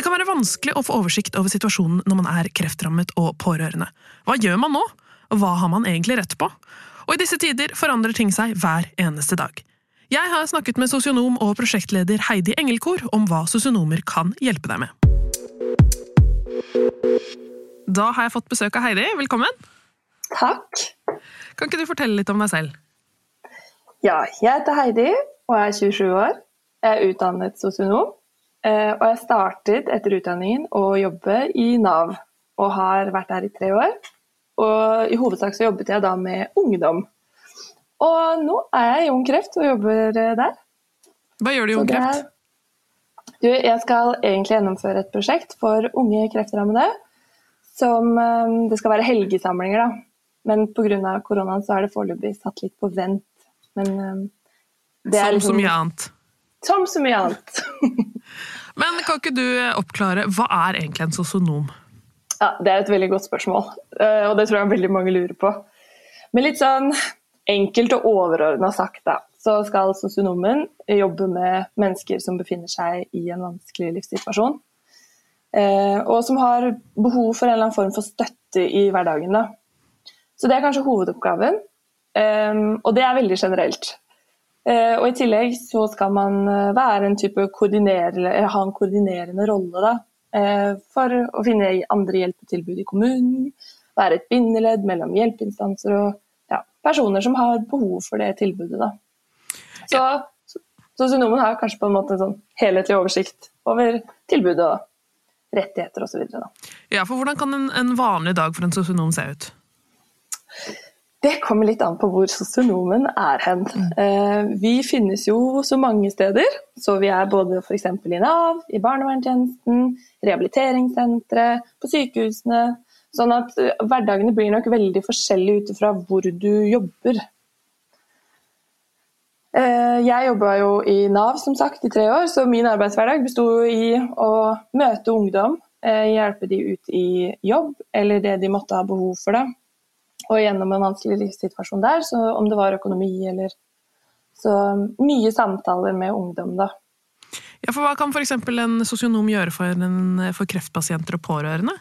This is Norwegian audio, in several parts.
Det kan være vanskelig å få oversikt over situasjonen når man er kreftrammet og pårørende. Hva gjør man nå? Hva har man egentlig rett på? Og i disse tider forandrer ting seg hver eneste dag. Jeg har snakket med sosionom og prosjektleder Heidi Engelkor om hva sosionomer kan hjelpe deg med. Da har jeg fått besøk av Heidi. Velkommen. Takk. Kan ikke du fortelle litt om deg selv? Ja, jeg heter Heidi og er 27 år. Jeg er utdannet sosionom. Eh, og jeg startet etter utdanningen å jobbe i Nav, og har vært der i tre år. Og i hovedsak så jobbet jeg da med ungdom. Og nå er jeg i Ung Kreft og jobber eh, der. Hva gjør du i Ung Kreft? Du, jeg skal egentlig gjennomføre et prosjekt for unge kreftrammede. Som eh, Det skal være helgesamlinger, da. Men pga. koronaen så er det foreløpig satt litt på vent. Men det er liksom, Som så mye annet? Som så mye annet. Men kan ikke du oppklare, hva er egentlig en sosionom? Ja, Det er et veldig godt spørsmål, eh, og det tror jeg veldig mange lurer på. Men litt sånn enkelt og overordna sagt, da, så skal sosionomen jobbe med mennesker som befinner seg i en vanskelig livssituasjon. Eh, og som har behov for en eller annen form for støtte i hverdagen. Da. Så det er kanskje hovedoppgaven. Eh, og det er veldig generelt. Eh, og I tillegg så skal man eh, være en type ha en koordinerende rolle da, eh, for å finne andre hjelpetilbud i kommunen. Være et bindeledd mellom hjelpeinstanser og ja, personer som har behov for det tilbudet. Da. Så sosionomen har kanskje på en måte en sånn helhetlig oversikt over tilbudet og rettigheter osv. Ja, for hvordan kan en, en vanlig dag for en sosionom se ut? Det kommer litt an på hvor sosionomen er hen. Eh, vi finnes jo så mange steder. Så vi er både f.eks. i Nav, i barnevernstjenesten, rehabiliteringssentre, på sykehusene. Sånn at eh, hverdagene blir nok veldig forskjellige ut ifra hvor du jobber. Eh, jeg jobba jo i Nav som sagt i tre år, så min arbeidshverdag besto i å møte ungdom, hjelpe de ut i jobb eller det de måtte ha behov for. det og gjennom en vanskelig livssituasjon der, så om det var økonomi eller Så mye samtaler med ungdom, da. Ja, for Hva kan f.eks. en sosionom gjøre for, en, for, kreftpasienter og pårørende?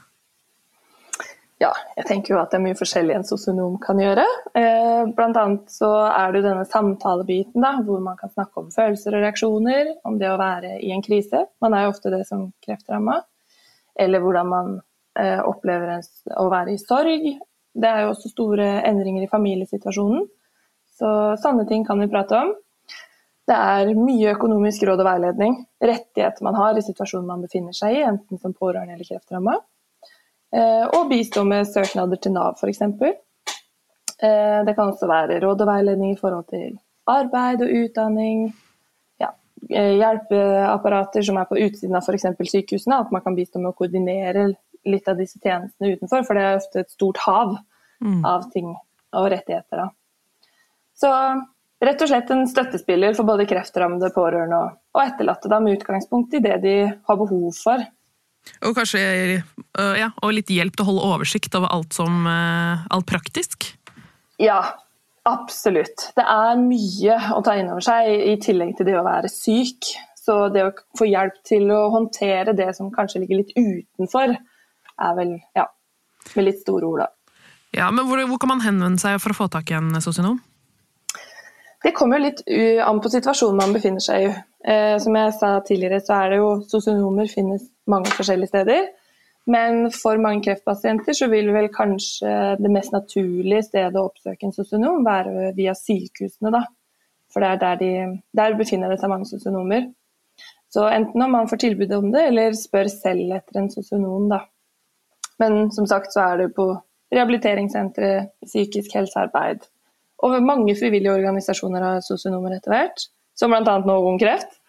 Ja, jeg tenker jo at det er mye forskjellig en sosionom kan gjøre. Eh, blant annet så er det jo denne samtalebiten da, hvor man kan snakke om følelser og reaksjoner, om det å være i en krise. Man er jo ofte det som kreftramma. Eller hvordan man eh, opplever en, å være i sorg, det er jo også store endringer i familiesituasjonen. Så sanne ting kan vi prate om. Det er mye økonomisk råd og veiledning, rettigheter man har i situasjonen man befinner seg i, enten som pårørende eller kreftramma. Eh, og bistå med søknader til Nav, f.eks. Eh, det kan også være råd og veiledning i forhold til arbeid og utdanning. Ja, eh, hjelpeapparater som er på utsiden av f.eks. sykehusene. At man kan bistå med å koordinere litt av disse tjenestene utenfor, for det er ofte et stort hav mm. av ting og rettigheter. Da. Så rett og slett en støttespiller for både kreftrammede, pårørende og, og etterlatte, da, med utgangspunkt i det de har behov for. Og kanskje ja, og litt hjelp til å holde oversikt over alt som alt praktisk? Ja, absolutt. Det er mye å ta inn over seg, i tillegg til det å være syk. Så det å få hjelp til å håndtere det som kanskje ligger litt utenfor, er vel ja, med litt store ord, da. Ja, men hvor, hvor, kan man henvende seg for å få tak i en sosionom? Det kommer litt an på situasjonen man befinner seg i. Eh, som jeg sa tidligere, så er det jo sosionomer finnes mange forskjellige steder. Men for mange kreftpasienter så vil vel kanskje det mest naturlige stedet å oppsøke en sosionom være via sykehusene, da. For det er der, de, der befinner det seg mange sosionomer. Så enten om man får tilbud om det, eller spør selv etter en sosionom, da. Men som sagt så er det på rehabiliteringssentre, psykisk helsearbeid. Og mange frivillige organisasjoner har sosionomer etter hvert, som bl.a. nå Ung Kreft.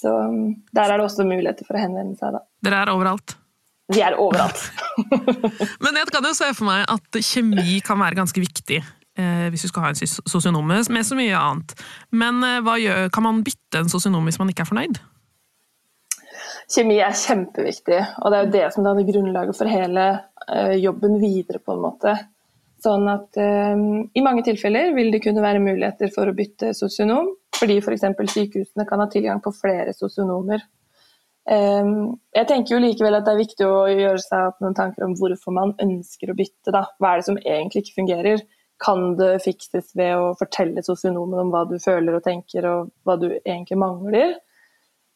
Så um, der er det også muligheter for å henvende seg, da. Dere er overalt? Vi er overalt. Men jeg kan jo se for meg at kjemi kan være ganske viktig eh, hvis du skal ha en sosionom, med så mye annet. Men eh, hva gjør, kan man bytte en sosionom hvis man ikke er fornøyd? Kjemi er kjempeviktig, og det er jo det som danner grunnlaget for hele uh, jobben videre, på en måte. Sånn at um, I mange tilfeller vil det kunne være muligheter for å bytte sosionom, fordi f.eks. For sykehusene kan ha tilgang på flere sosionomer. Um, jeg tenker jo likevel at det er viktig å gjøre seg opp noen tanker om hvorfor man ønsker å bytte. Da. Hva er det som egentlig ikke fungerer? Kan det fikses ved å fortelle sosionomen om hva du føler og tenker, og hva du egentlig mangler?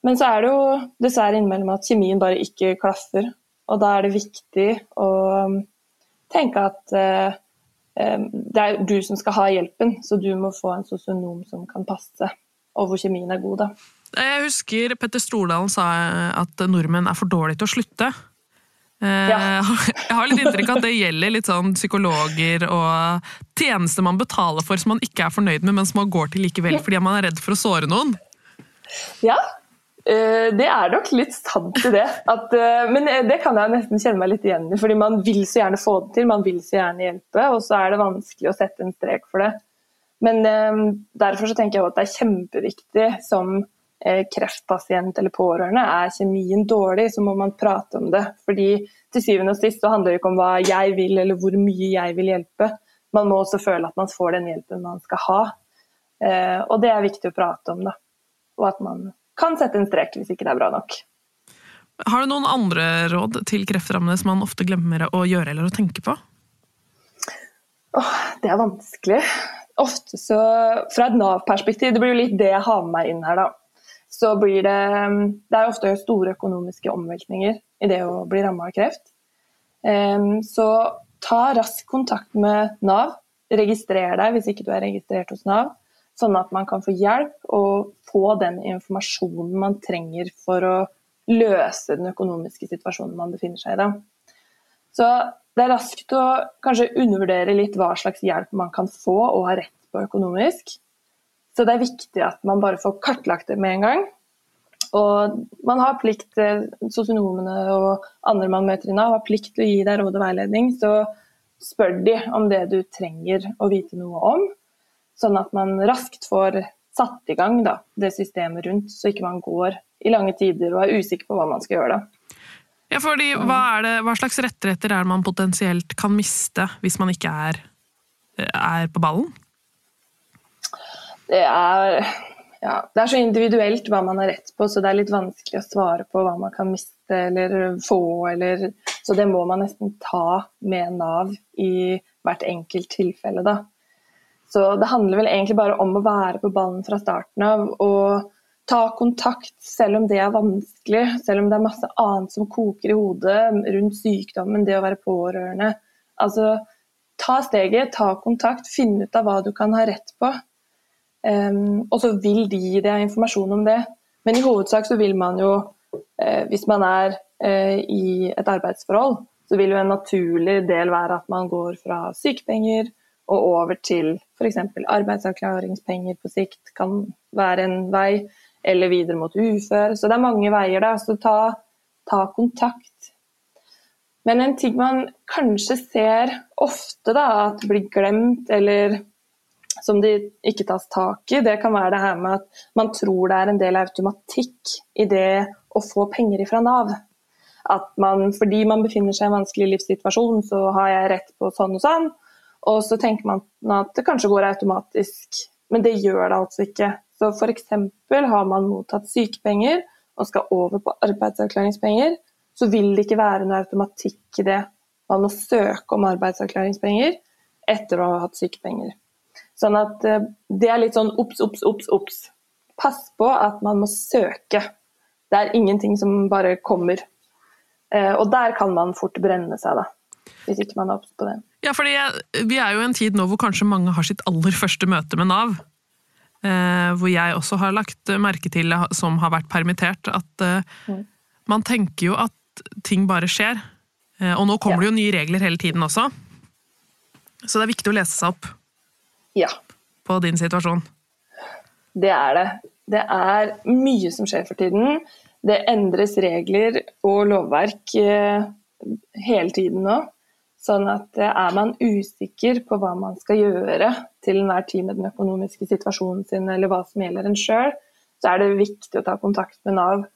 Men så er det jo dessverre innimellom at kjemien bare ikke klaffer. Og da er det viktig å tenke at eh, det er du som skal ha hjelpen, så du må få en sosionom som kan passe, og hvor kjemien er god, da. Jeg husker Petter Stordalen sa at nordmenn er for dårlige til å slutte. Eh, ja. Jeg har litt inntrykk av at det gjelder litt sånn psykologer og tjenester man betaler for som man ikke er fornøyd med, men som man går til likevel fordi man er redd for å såre noen. Ja, eh, det er nok litt sant i det. At, eh, men det kan jeg nesten kjenne meg litt igjen i. fordi man vil så gjerne få det til, man vil så gjerne hjelpe, og så er det vanskelig å sette en strek for det. Men derfor så tenker jeg at det er kjempeviktig som Eh, kreftpasient eller pårørende, er kjemien dårlig, så må man prate om det. Fordi til syvende og sist så handler det ikke om hva jeg vil eller hvor mye jeg vil hjelpe. Man må også føle at man får den hjelpen man skal ha. Eh, og det er viktig å prate om, da. Og at man kan sette en strek hvis ikke det er bra nok. Har du noen andre råd til kreftrammede som man ofte glemmer å gjøre eller å tenke på? Åh, det er vanskelig. Ofte så, Fra et Nav-perspektiv, det blir jo litt det jeg har med meg inn her, da så blir det Det er ofte store økonomiske omveltninger i det å bli ramma av kreft. Så ta rask kontakt med Nav. Registrer deg hvis ikke du er registrert hos Nav, sånn at man kan få hjelp og få den informasjonen man trenger for å løse den økonomiske situasjonen man befinner seg i. Da. Så det er raskt å kanskje undervurdere litt hva slags hjelp man kan få og ha rett på økonomisk. Så det er viktig at man bare får kartlagt det med en gang. Og man har plikt, eh, sosionomene og andre man møter i Nav, har plikt til å gi deg råd og veiledning. Så spør de om det du trenger å vite noe om, sånn at man raskt får satt i gang da, det systemet rundt, så ikke man går i lange tider og er usikker på hva man skal gjøre da. Ja, fordi hva, det, hva slags rettigheter er det man potensielt kan miste hvis man ikke er, er på ballen? det er, ja, det er så individuelt hva man har rett på, så det er litt vanskelig å svare på hva man kan miste eller få. Eller, så det må man nesten ta med Nav i hvert enkelt tilfelle. Da. Så det handler vel egentlig bare om å være på ballen fra starten av. og ta kontakt selv om det er vanskelig, selv om det er masse annet som koker i hodet rundt sykdommen, det å være pårørende. Altså, ta steget, ta kontakt, finn ut av hva du kan ha rett på. Um, og så vil de gi deg informasjon om det. Men i hovedsak så vil man jo, eh, hvis man er eh, i et arbeidsforhold, så vil jo en naturlig del være at man går fra sykepenger og over til f.eks. arbeidsavklaringspenger på sikt kan være en vei, eller videre mot ufør. Så det er mange veier, da. Så ta, ta kontakt. Men en ting man kanskje ser ofte da, at blir glemt eller som det ikke tas tak i, det kan være det her med at man tror det er en del automatikk i det å få penger ifra Nav. At man, fordi man befinner seg i en vanskelig livssituasjon, så har jeg rett på sånn og sånn. Og så tenker man at det kanskje går automatisk, men det gjør det altså ikke. Så f.eks. har man mottatt sykepenger og skal over på arbeidsavklaringspenger, så vil det ikke være noe automatikk i det. Man må søke om arbeidsavklaringspenger etter å ha hatt sykepenger. Sånn at eh, det er litt sånn obs, obs, obs, obs. Pass på at man må søke. Det er ingenting som bare kommer. Eh, og der kan man fort brenne seg, da. Hvis ikke man er obs på det. Ja, fordi vi er jo i en tid nå hvor kanskje mange har sitt aller første møte med Nav. Eh, hvor jeg også har lagt merke til, som har vært permittert, at eh, man tenker jo at ting bare skjer. Og nå kommer ja. det jo nye regler hele tiden også. Så det er viktig å lese seg opp ja. på din situasjon? Det er det. Det er mye som skjer for tiden. Det endres regler og lovverk eh, hele tiden nå. Sånn at eh, er man usikker på hva man skal gjøre til enhver tid med den økonomiske situasjonen sin, eller hva som gjelder en sjøl, så er det viktig å ta kontakt med Nav.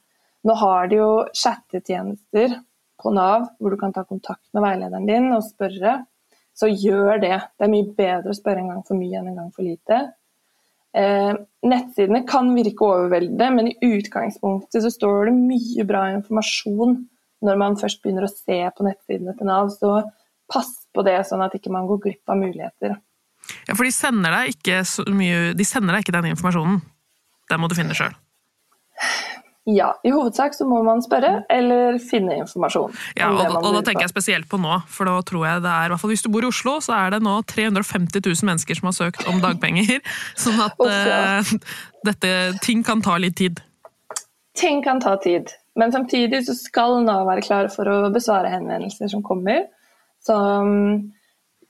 Nå har de jo chattetjenester på Nav hvor du kan ta kontakt med veilederen din og spørre. Så gjør det. Det er mye bedre å spørre en gang for mye enn en gang for lite. Eh, nettsidene kan virke overveldende, men i utgangspunktet så står det mye bra informasjon når man først begynner å se på nettsidene til Nav. Så pass på det, sånn at ikke man går glipp av muligheter. Ja, For de sender deg ikke, så mye, de sender deg ikke den informasjonen? Den må du finne sjøl? Ja, i hovedsak så må man spørre eller finne informasjon. Ja, og, og, da tenker jeg spesielt på nå, for da tror jeg det er, i hvert fall hvis du bor i Oslo, så er det nå 350 000 mennesker som har søkt om dagpenger. Sånn at uh, dette, ting kan ta litt tid. Ting kan ta tid, men samtidig så skal Nav være klar for å besvare henvendelser som kommer. Så um,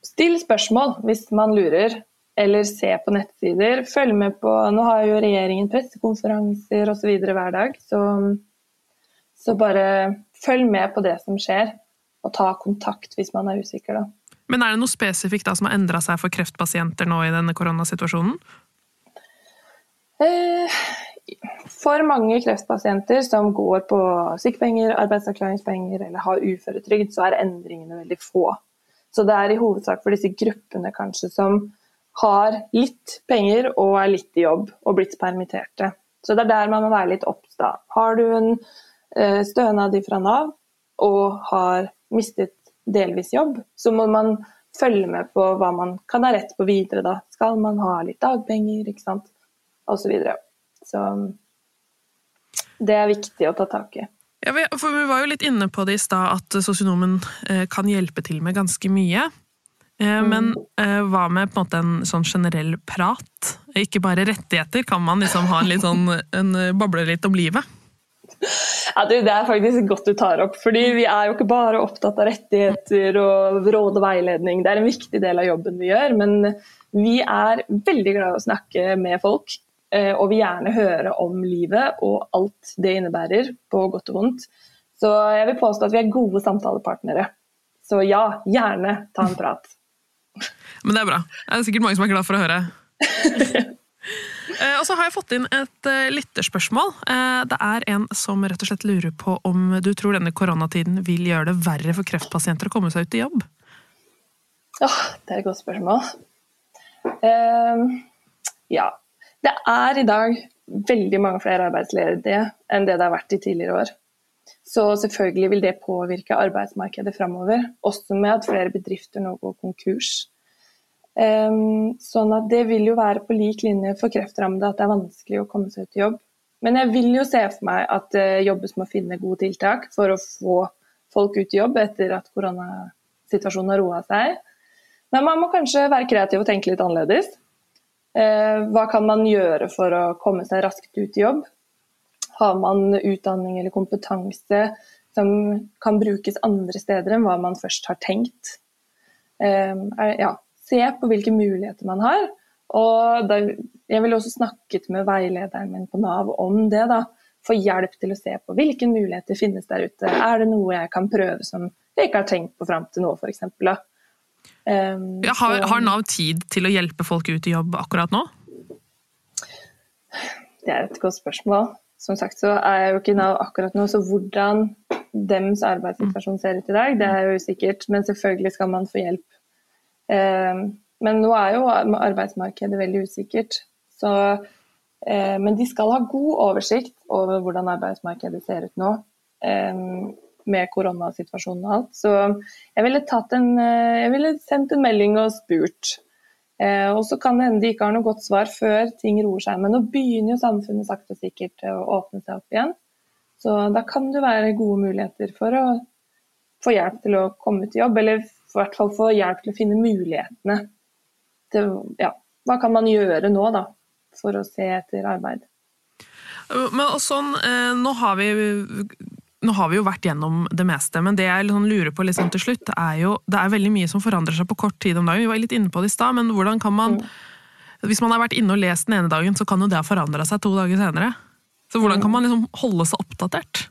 still spørsmål hvis man lurer, eller se på nettsider. Følg med på Nå har jo regjeringen pressekonferanser osv. hver dag, så, så, bare følg med på det som skjer, og ta kontakt hvis man er usikker, da. Men er det noe spesifikt da som har endra seg for kreftpasienter nå i denne koronasituasjonen? Eh, for mange kreftpasienter som går på sykepenger, arbeidsavklaringspenger eller har uføretrygd, så er endringene veldig få. Så det er i hovedsak for disse gruppene kanskje som har litt penger og er litt i jobb og blitt permitterte. Så det er der man må være litt obs. Har du en eh, stønad fra Nav og har mistet delvis jobb, så må man følge med på hva man kan ha rett på videre da. Skal man ha litt dagpenger, ikke sant, osv. Så, det er viktig å ta tak i. Ja, for Vi var jo litt inne på det i stad, at sosionomen eh, kan hjelpe til med ganske mye. Eh, men eh, hva med på en måte en sånn generell prat? Ikke bare rettigheter, kan man liksom ha en litt sånn en, bable litt om livet? Ja, det, er faktisk godt du tar opp. fordi Vi er jo ikke bare opptatt av rettigheter og råd og veiledning. Det er en viktig del av jobben vi gjør. Men vi er veldig glad i å snakke med folk. Eh, og vil gjerne høre om livet og alt det innebærer, på godt og vondt. Så jeg vil påstå at vi er gode samtalepartnere. Så ja, gjerne ta en prat. Men det er bra. Det er sikkert mange som er glad for å høre. Eh, og så har jeg fått inn et uh, lytterspørsmål. Det er en som rett og slett lurer på om du tror denne koronatiden vil gjøre det verre for kreftpasienter å komme seg ut i jobb? Åh, det er et godt spørsmål. Uh, ja. Det er i dag veldig mange flere arbeidsledige enn det det har vært i tidligere år. Så selvfølgelig vil det påvirke arbeidsmarkedet framover, også med at flere bedrifter nå går konkurs. Um, sånn at det vil jo være på lik linje for kreftrammede at det er vanskelig å komme seg ut i jobb. Men jeg vil jo se for meg at det jobbes med å finne gode tiltak for å få folk ut i jobb etter at koronasituasjonen har roa seg. Men man må kanskje være kreativ og tenke litt annerledes. Uh, hva kan man gjøre for å komme seg raskt ut i jobb? Har man utdanning eller kompetanse som kan brukes andre steder enn hva man først har tenkt? Er, ja, se på hvilke muligheter man har. Og da, jeg ville også snakket med veilederen min på Nav om det. da, Få hjelp til å se på hvilke muligheter finnes der ute. Er det noe jeg kan prøve som jeg ikke har tenkt på fram til nå, f.eks. Um, ja, har, har Nav tid til å hjelpe folk ut i jobb akkurat nå? Det er et godt spørsmål. Som sagt så er jeg jo ikke i Nav akkurat nå, så hvordan dems arbeidssituasjon ser ut i dag, det er jo usikkert. Men selvfølgelig skal man få hjelp Um, men nå er jo arbeidsmarkedet veldig usikkert. Så, um, men de skal ha god oversikt over hvordan arbeidsmarkedet ser ut nå. Eh, med koronasituasjonen og alt. Så jeg ville, en, jeg ville sendt en melding og spurt. og så kan det hende de ikke har noe godt svar før ting roer seg. Men nå begynner jo samfunnet sakte og sikkert å åpne seg opp igjen. Så da kan det være gode muligheter for å få hjelp til å komme i jobb, eller i hvert fall få hjelp til å finne mulighetene. Til, ja, hva kan man gjøre nå da, for å se etter arbeid? Men sånn, eh, nå har vi nå har vi jo vært gjennom det meste, men det jeg liksom lurer på liksom til slutt, er jo det er veldig mye som forandrer seg på kort tid om dagen. Vi var litt inne på det i stad, men hvordan kan man. Hvis man har vært inne og lest den ene dagen, så kan jo det ha forandra seg to dager senere. Så hvordan kan man liksom holde seg oppdatert?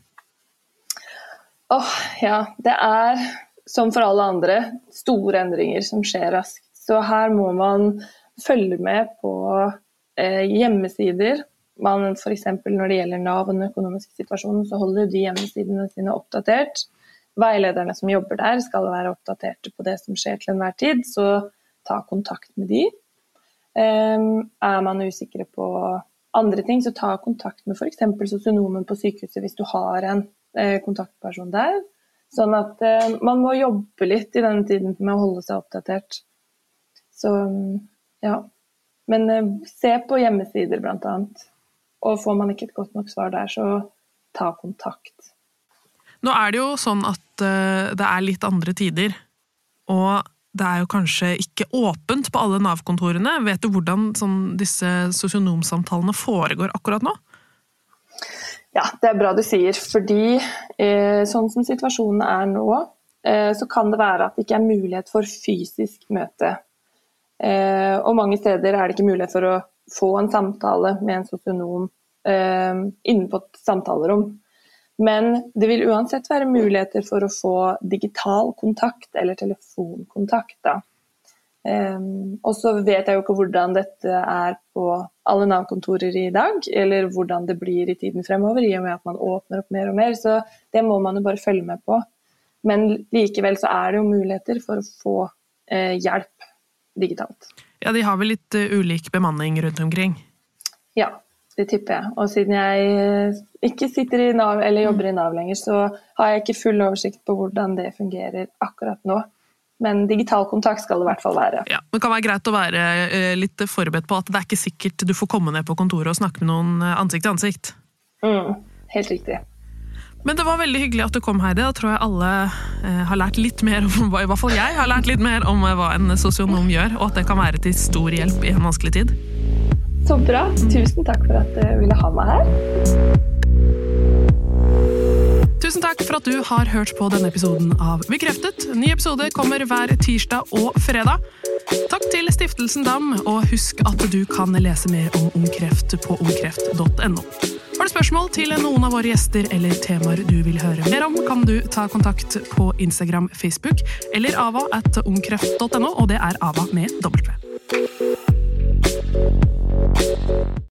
Åh, oh, ja. Det er, som for alle andre, store endringer som skjer raskt. Så her må man følge med på eh, hjemmesider. Man F.eks. når det gjelder Nav og den økonomiske situasjonen, så holder de hjemmesidene sine oppdatert. Veilederne som jobber der skal være oppdaterte på det som skjer til enhver tid, så ta kontakt med de. Eh, er man usikre på andre ting, så ta kontakt med f.eks. sosionomen på sykehuset hvis du har en eh, kontaktperson der. Sånn at eh, man må jobbe litt i denne tiden med å holde seg oppdatert. Så ja. Men eh, se på hjemmesider bl.a. Og får man ikke et godt nok svar der, så ta kontakt. Nå er det jo sånn at uh, det er litt andre tider. Og det er jo kanskje ikke åpent på alle Nav-kontorene. Vet du hvordan sånn, disse sosionomsamtalene foregår akkurat nå? Ja, det er bra du sier. Fordi eh, sånn som situasjonen er nå, eh, så kan det være at det ikke er mulighet for fysisk møte. Eh, og mange steder er det ikke mulighet for å få en samtale med en sosionom eh, innenfor et samtalerom. Men det vil uansett være muligheter for å få digital kontakt eller telefonkontakt. Da. Um, og så vet jeg jo ikke hvordan dette er på alle Nav-kontorer i dag, eller hvordan det blir i tiden fremover, i og med at man åpner opp mer og mer. Så det må man jo bare følge med på. Men likevel så er det jo muligheter for å få uh, hjelp digitalt. Ja, de har vel litt uh, ulik bemanning rundt omkring? Ja, det tipper jeg. Og siden jeg eh, ikke sitter i Nav eller jobber i Nav lenger, så har jeg ikke full oversikt på hvordan det fungerer akkurat nå. Men digital kontakt skal det i hvert fall være. Ja, Det kan være greit å være eh, litt forberedt på at det er ikke sikkert du får komme ned på kontoret og snakke med noen eh, ansikt til ansikt. Mm, helt riktig. Men det var veldig hyggelig at du kom, Heidi. Da tror jeg alle eh, har lært litt mer om hva, i hvert fall jeg har lært litt mer om hva en sosionom gjør, og at det kan være til stor hjelp i en vanskelig tid. Så bra. Tusen takk for at du ville ha meg her. Tusen takk for at du har hørt på denne episoden av Bekreftet. Ny episode kommer hver tirsdag og fredag. Takk til Stiftelsen DAM, og husk at du kan lese mer om ungkreft på ungkreft.no. Har du spørsmål til noen av våre gjester eller temaer du vil høre mer om, kan du ta kontakt på Instagram, Facebook eller ava at ungkreft.no, og det er ava med W.